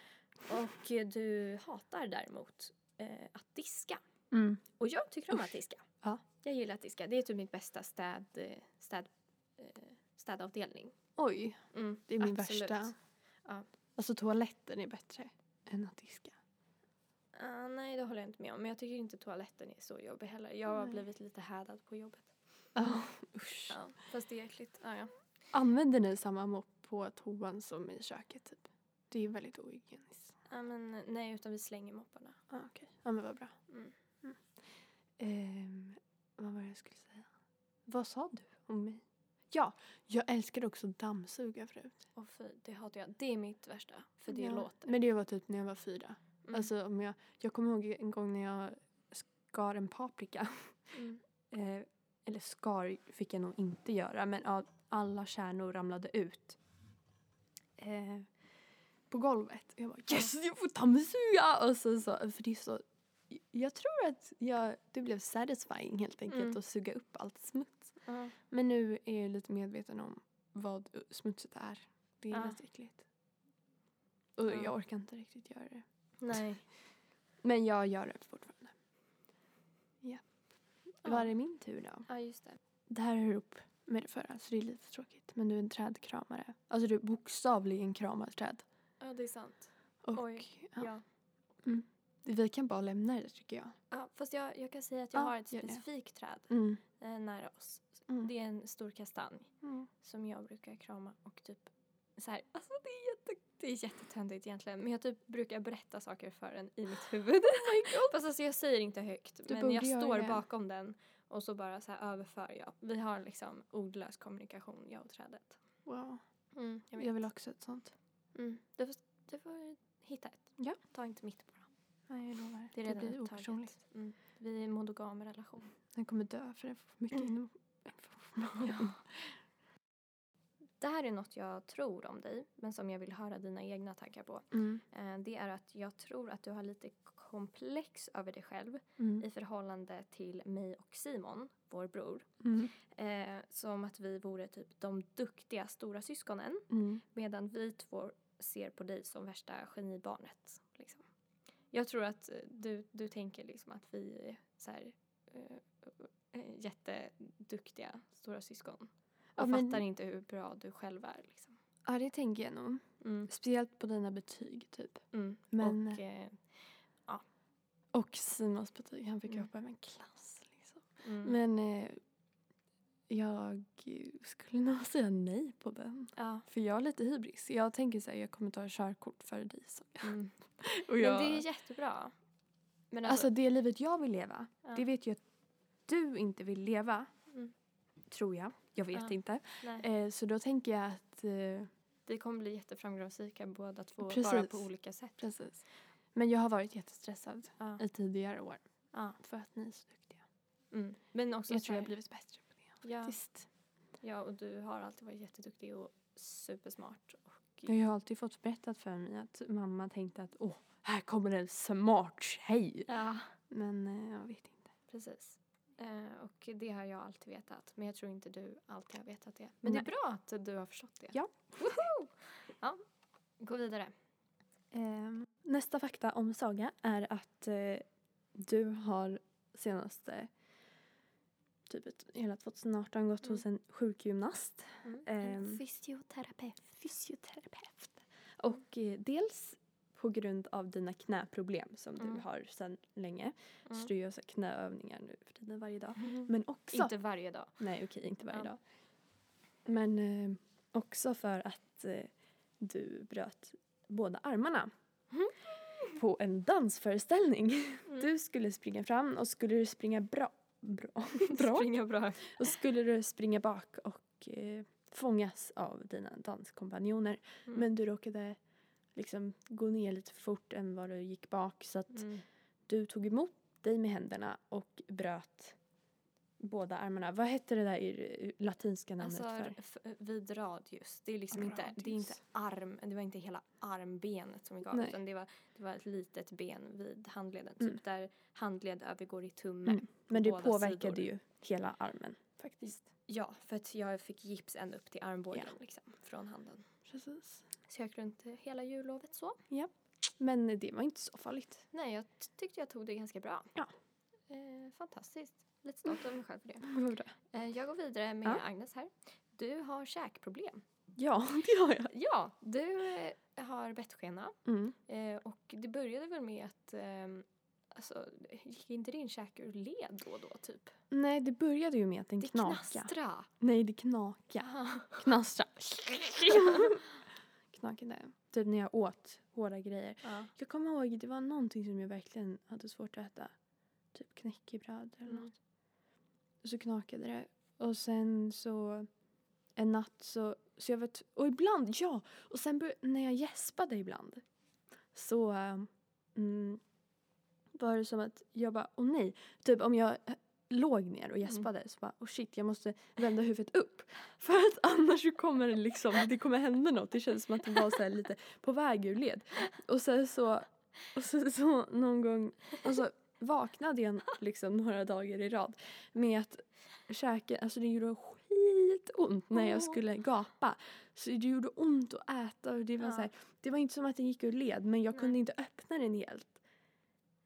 Och du hatar däremot eh, att diska. Mm. Och jag tycker om att diska. Ja. Jag gillar att diska. Det är typ mitt bästa städ, eh, städ, eh, städavdelning. Oj, Mm, det är min absolut. värsta. Ja. Alltså toaletten är bättre än att diska. Ah, nej, det håller jag inte med om. Men jag tycker inte toaletten är så jobbig heller. Jag har Nej. blivit lite hädad på jobbet. Ja, usch. Ja, fast det är äckligt. Ah, ja. Använder ni samma mopp på toan som i köket typ? Det är väldigt ohygieniskt. Ja, men nej, utan vi slänger mopparna. Ah, okej. Ja men vad bra. Mm. Ehm, vad var det jag skulle säga? Vad sa du om mig? Ja, jag älskade också dammsuga förut. Och fy, det hatar jag. Det är mitt värsta. För det ja. låter. Men det var typ när jag var fyra. Mm. Alltså om jag, jag kommer ihåg en gång när jag skar en paprika. mm. Eh, eller skar fick jag nog inte göra men ja, alla kärnor ramlade ut. Eh, på golvet. Och jag bara yes, jag får dammsuga! Och så, så, för det är så, jag tror att jag, det blev satisfying helt enkelt Mm. att suga upp allt smuts. Ja. Men nu är jag lite medveten om vad smutset är. Det är Ja. lite äckligt. Och Ja. jag orkar inte riktigt göra det. Nej. Men jag gör det fortfarande. Ja. Ja. Var det min tur då? Ja, just det. Det här hör ihop med det förra så det är lite tråkigt. Men du är en trädkramare. Alltså du bokstavligen kramar träd. Ja, det är sant. Och Oj, ja. Ja. vi kan bara lämna det tycker jag. Ja, fast jag, jag kan säga att jag Ja, har ett specifikt träd Mm. eh, nära oss. Mm. Det är en stor kastanj Mm. som jag brukar krama och typ så här, alltså det är, jätte, det är jättetöntigt egentligen men jag typ brukar berätta saker för den i mitt huvud. Fast alltså jag säger inte högt Du men jag står det. bakom den och så bara så här överför jag. Vi har liksom ordlös kommunikation jag och trädet. Wow. Mm, jag. Jag vill också ett sånt. Mm. Du, får, du får hitta ett. Ja. Ta inte mitt bara. Nej, jag lovar. Det är Det, redan blir upptaget. opersonligt. Mm. Vi är i en monogam relation. Den kommer dö för det får för mycket Mm. information. Ja. Det här är något jag tror om dig, men som jag vill höra dina egna tankar på. Mm. Eh, Det är att jag tror att du har lite komplex över dig själv Mm. i förhållande till mig och Simon, vår bror. Mm. Eh, som att vi vore typ de duktiga stora syskonen Mm. medan vi två ser på dig som värsta genibarnet. Liksom. Jag tror att eh, du, du tänker liksom att vi är så här, eh, jätteduktiga stora syskon. Ja, Och men- fattar inte hur bra du själv är. Liksom. Ja, det tänker jag nog. Mm. Speciellt på dina betyg, typ. Mm. Men- Och, eh, Och Simons betyg, han fick Mm. hoppa över en klass. Liksom. mm. Men eh, jag skulle nog säga nej på den. ja. För jag har lite hybris. Jag tänker så här, jag kommer ta körkort för dig. Så. mm. Och Men jag, det är jättebra. Men alltså, alltså, det livet jag vill leva, ja. det vet jag att du inte vill leva. Mm. Tror jag. Jag vet Ja. inte. Eh, så då tänker jag att eh, Vi kommer bli jätteframgångsrika båda två, bara Precis. på olika sätt. Precis. Men jag har varit jättestressad i tidigare år. För att ni är så duktiga. Mm. Men också Jag tror jag har blivit bättre det. ja, Faktiskt. ja, och du har alltid varit jätteduktig och supersmart. Och, Jag har alltid fått berättat för mig att mamma tänkte att åh, här kommer en smart tjej. ja, Men eh, jag vet inte. precis. Eh, och det har jag alltid vetat. Men jag tror inte du alltid har vetat det. Men det är Nej. bra att du har förstått det. Ja. Woho! Ja, gå vidare. Ehm, nästa fakta om Saga är att eh, du har senaste typ ett, hela 2018 gått Mm. hos en sjukgymnast. Mm. Ehm, En fysioterapeut. fysioterapeut. Och eh, dels på grund av dina knäproblem som Mm. du har sedan länge. Så Mm. du gör så knäövningar nu för tiden varje dag. Mm. Men också... Inte varje dag. Nej okej, inte varje Ja. dag. Men eh, också för att eh, du bröt båda armarna. Mm. På en dansföreställning. Mm. Du skulle springa fram och skulle du springa bra. Bra. bra. Springa bra. Och skulle du springa bak och eh, fångas av dina danskompanjoner. Mm. Men du råkade liksom gå ner lite fort än vad du gick bak. Så att Mm. du tog emot dig med händerna och bröt båda armarna. Vad hette det där i latinska namnet Alltså för? vid radius. Det är liksom inte, det är inte arm, det var inte hela armbenet som vi gav Nej. utan det var, det var ett litet ben vid handleden. Mm. Typ där handled övergår i tumme. Mm. Men det påverkade sidor. ju hela armen faktiskt. Ja, för att jag fick gips ända upp till armbågen Ja. liksom, från handen. Precis. Så jag gick runt hela jullovet så. Men det var inte så farligt. Nej, jag tyckte jag tog det ganska bra. Ja. Eh, fantastiskt. Lite stolt över mig själv för det. Eh, jag går vidare med Ja. Agnes här. Du har käkproblem. Ja, det har jag. Ja, du eh, har bettskena. Mm. Eh, och det började väl med att ehm, Alltså, gick inte din käke ur led då och då typ? Nej, det började ju med att den Det knaka. knastra! Nej, det knaka. Ja. Knastra. Knakade. Typ när jag åt hårda grejer. Ja. Jag kommer ihåg, det var någonting som jag verkligen hade svårt att äta. Typ knäckebröd eller Mm. något. Och så knakade det. Och sen så en natt så, så jag vet, och ibland, ja! Och sen när jag gäspade ibland så ähm, mm, var det som att jag bara, åh nej. Typ om jag låg ner och gäspade så bara, oh shit jag måste vända huvudet upp. För att annars så kommer det liksom, det kommer hända något. Det känns som att det var så lite på väg ur led. Och sen så, och så, så någon gång, och så vaknade jag liksom några dagar i rad med att käken, alltså det gjorde skitont när jag skulle gapa. Så det gjorde ont att äta och det var Ja. så här, det var inte som att den gick ur led men jag Nej. kunde inte öppna den helt.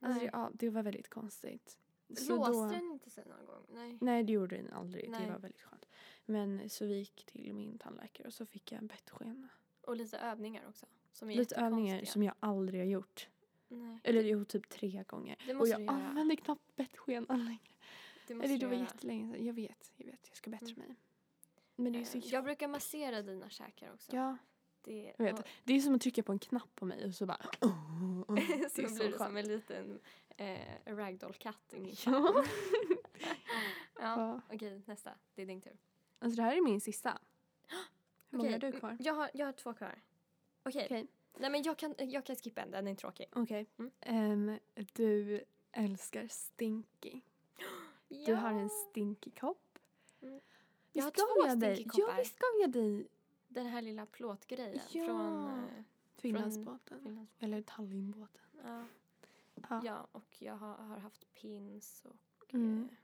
Alltså, Nej. ja, det var väldigt konstigt. Så Låste då- den inte sig någon gång? Nej. Nej, det gjorde den aldrig. Nej. Det var väldigt skönt. Men så vi gick till min tandläkare och så fick jag en bettskena. Och lite övningar också. Lite övningar som jag aldrig har gjort. Nej. Eller jo, typ tre gånger. Det och måste jag du göra. använder knappt bettskenan längre. Det måste Eller du det var göra. jättelänge sedan. Jag vet, jag vet. Jag ska bättra Mm. mig. Men det är så Eh, Jag brukar massera dina käkar också. Ja, Det, jag vet. och- Det är som att trycka på en knapp på mig och så bara... så det är så blir det som en liten eh, ragdoll-katt Ja. ja. Okej, nästa. Det är din tur. Alltså det här är min sista. många har du kvar? Jag har, jag har två kvar. Okej. Okej. Nej men jag kan, jag kan skippa en, den är tråkig. Okej. Mm. Ehm, du älskar Stinky. Du har en Stinky kopp. Mm. Jag har två ge dig- Stinky-koppar. Ja, vi ska ge dig Den här lilla plåtgrejen Ja. från eh, Finlandsbåten. Finlands... Eller Tallinnbåten. Ja. Ja. ja, och jag har, har haft pins och... Mm. Eh,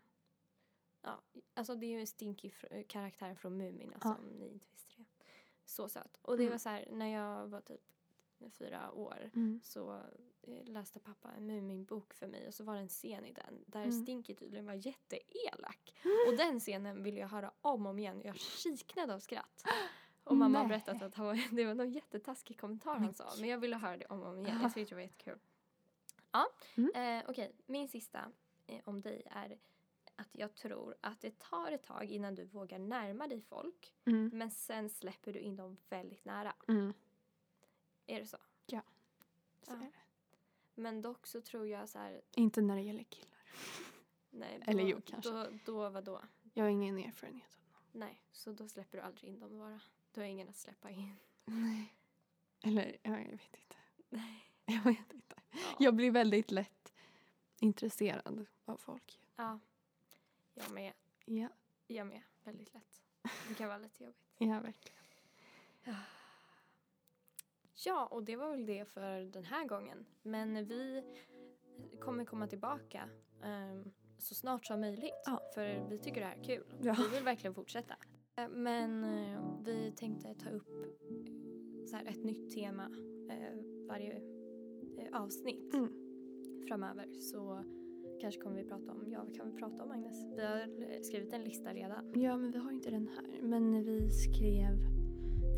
ja, alltså det är ju en Stinky karaktären från Mumin, alltså Ja. om ni inte visste det. Så söt. Och det Mm. var så här, när jag var typ fyra år Mm. så eh, läste pappa en Muminbok för mig och så var det en scen i den där Mm. Stinky tydligen var jätteelak. Och den scenen ville jag höra om och om igen. Jag kiknade av skratt. Och mamma har berättat att han var, det var någon jättetaskig kommentar han sa. Men jag ville höra det om och om igen. Jag tyckte det var jättekul. Ja, Mm. eh, okej. Min sista eh, om dig är att jag tror att det tar ett tag innan du vågar närma dig folk. Mm. Men sen släpper du in dem väldigt nära. Mm. Är det så? Så Ja. är det. Men dock så tror jag så här, Inte när det gäller killar. nej. Eller då, jo, kanske. Då, då vad då? Jag har ingen erfarenhet av dem. Nej, så då släpper du aldrig in dem bara. Du har ingen att släppa in. Nej. Eller, ja, jag vet inte. Nej. Jag vet inte. Ja. Jag blir väldigt lätt intresserad av folk. ja. Jag med. Ja, Jag med. Väldigt lätt. Det kan vara lite jobbigt. ja verkligen. Ja, och det var väl det för den här gången. Men vi kommer komma tillbaka ehm, så snart som möjligt. Ja. För vi tycker det här är kul. Ja. Vi vill verkligen fortsätta. Eh, Men eh, vi tänkte ta upp så här, ett nytt tema eh, varje eh, avsnitt Mm. framöver. Så kanske kommer vi prata om, ja vad kan vi prata om Agnes? Vi har skrivit en lista redan. Ja, men vi har inte den här. Men vi skrev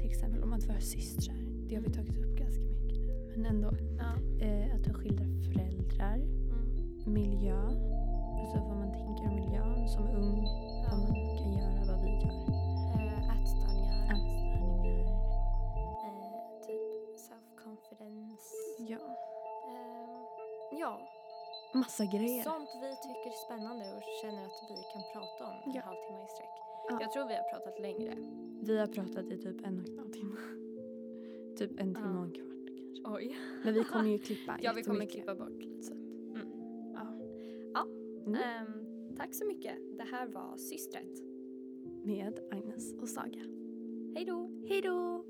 till exempel om att vara systrar. Det har vi tagit upp ganska mycket nu. Men ändå. Ja. Eh, att ha skilda föräldrar. Mm. Miljö. Alltså vad man tänker om miljön som ung. Vad man kan göra, vad vi gör. Eh, ätstörningar. Ätstörningar. Eh, typ self-confidence. Ja. Ehm, ja, Massa grejer. sånt vi tycker är spännande och känner att vi kan prata om en Ja. halvtimme i sträck. Ja. Jag tror vi har pratat längre. Vi har pratat i typ en och en halv timme. Typ en timme och en kvart kanske. Oj. Men vi kommer ju klippa Ja, vi kommer klippa bort lite. Så att, Mm. ja. Ja. Mm. Ehm, tack så mycket. Det här var Systret. Med Agnes och Saga. Hej då! Hej då!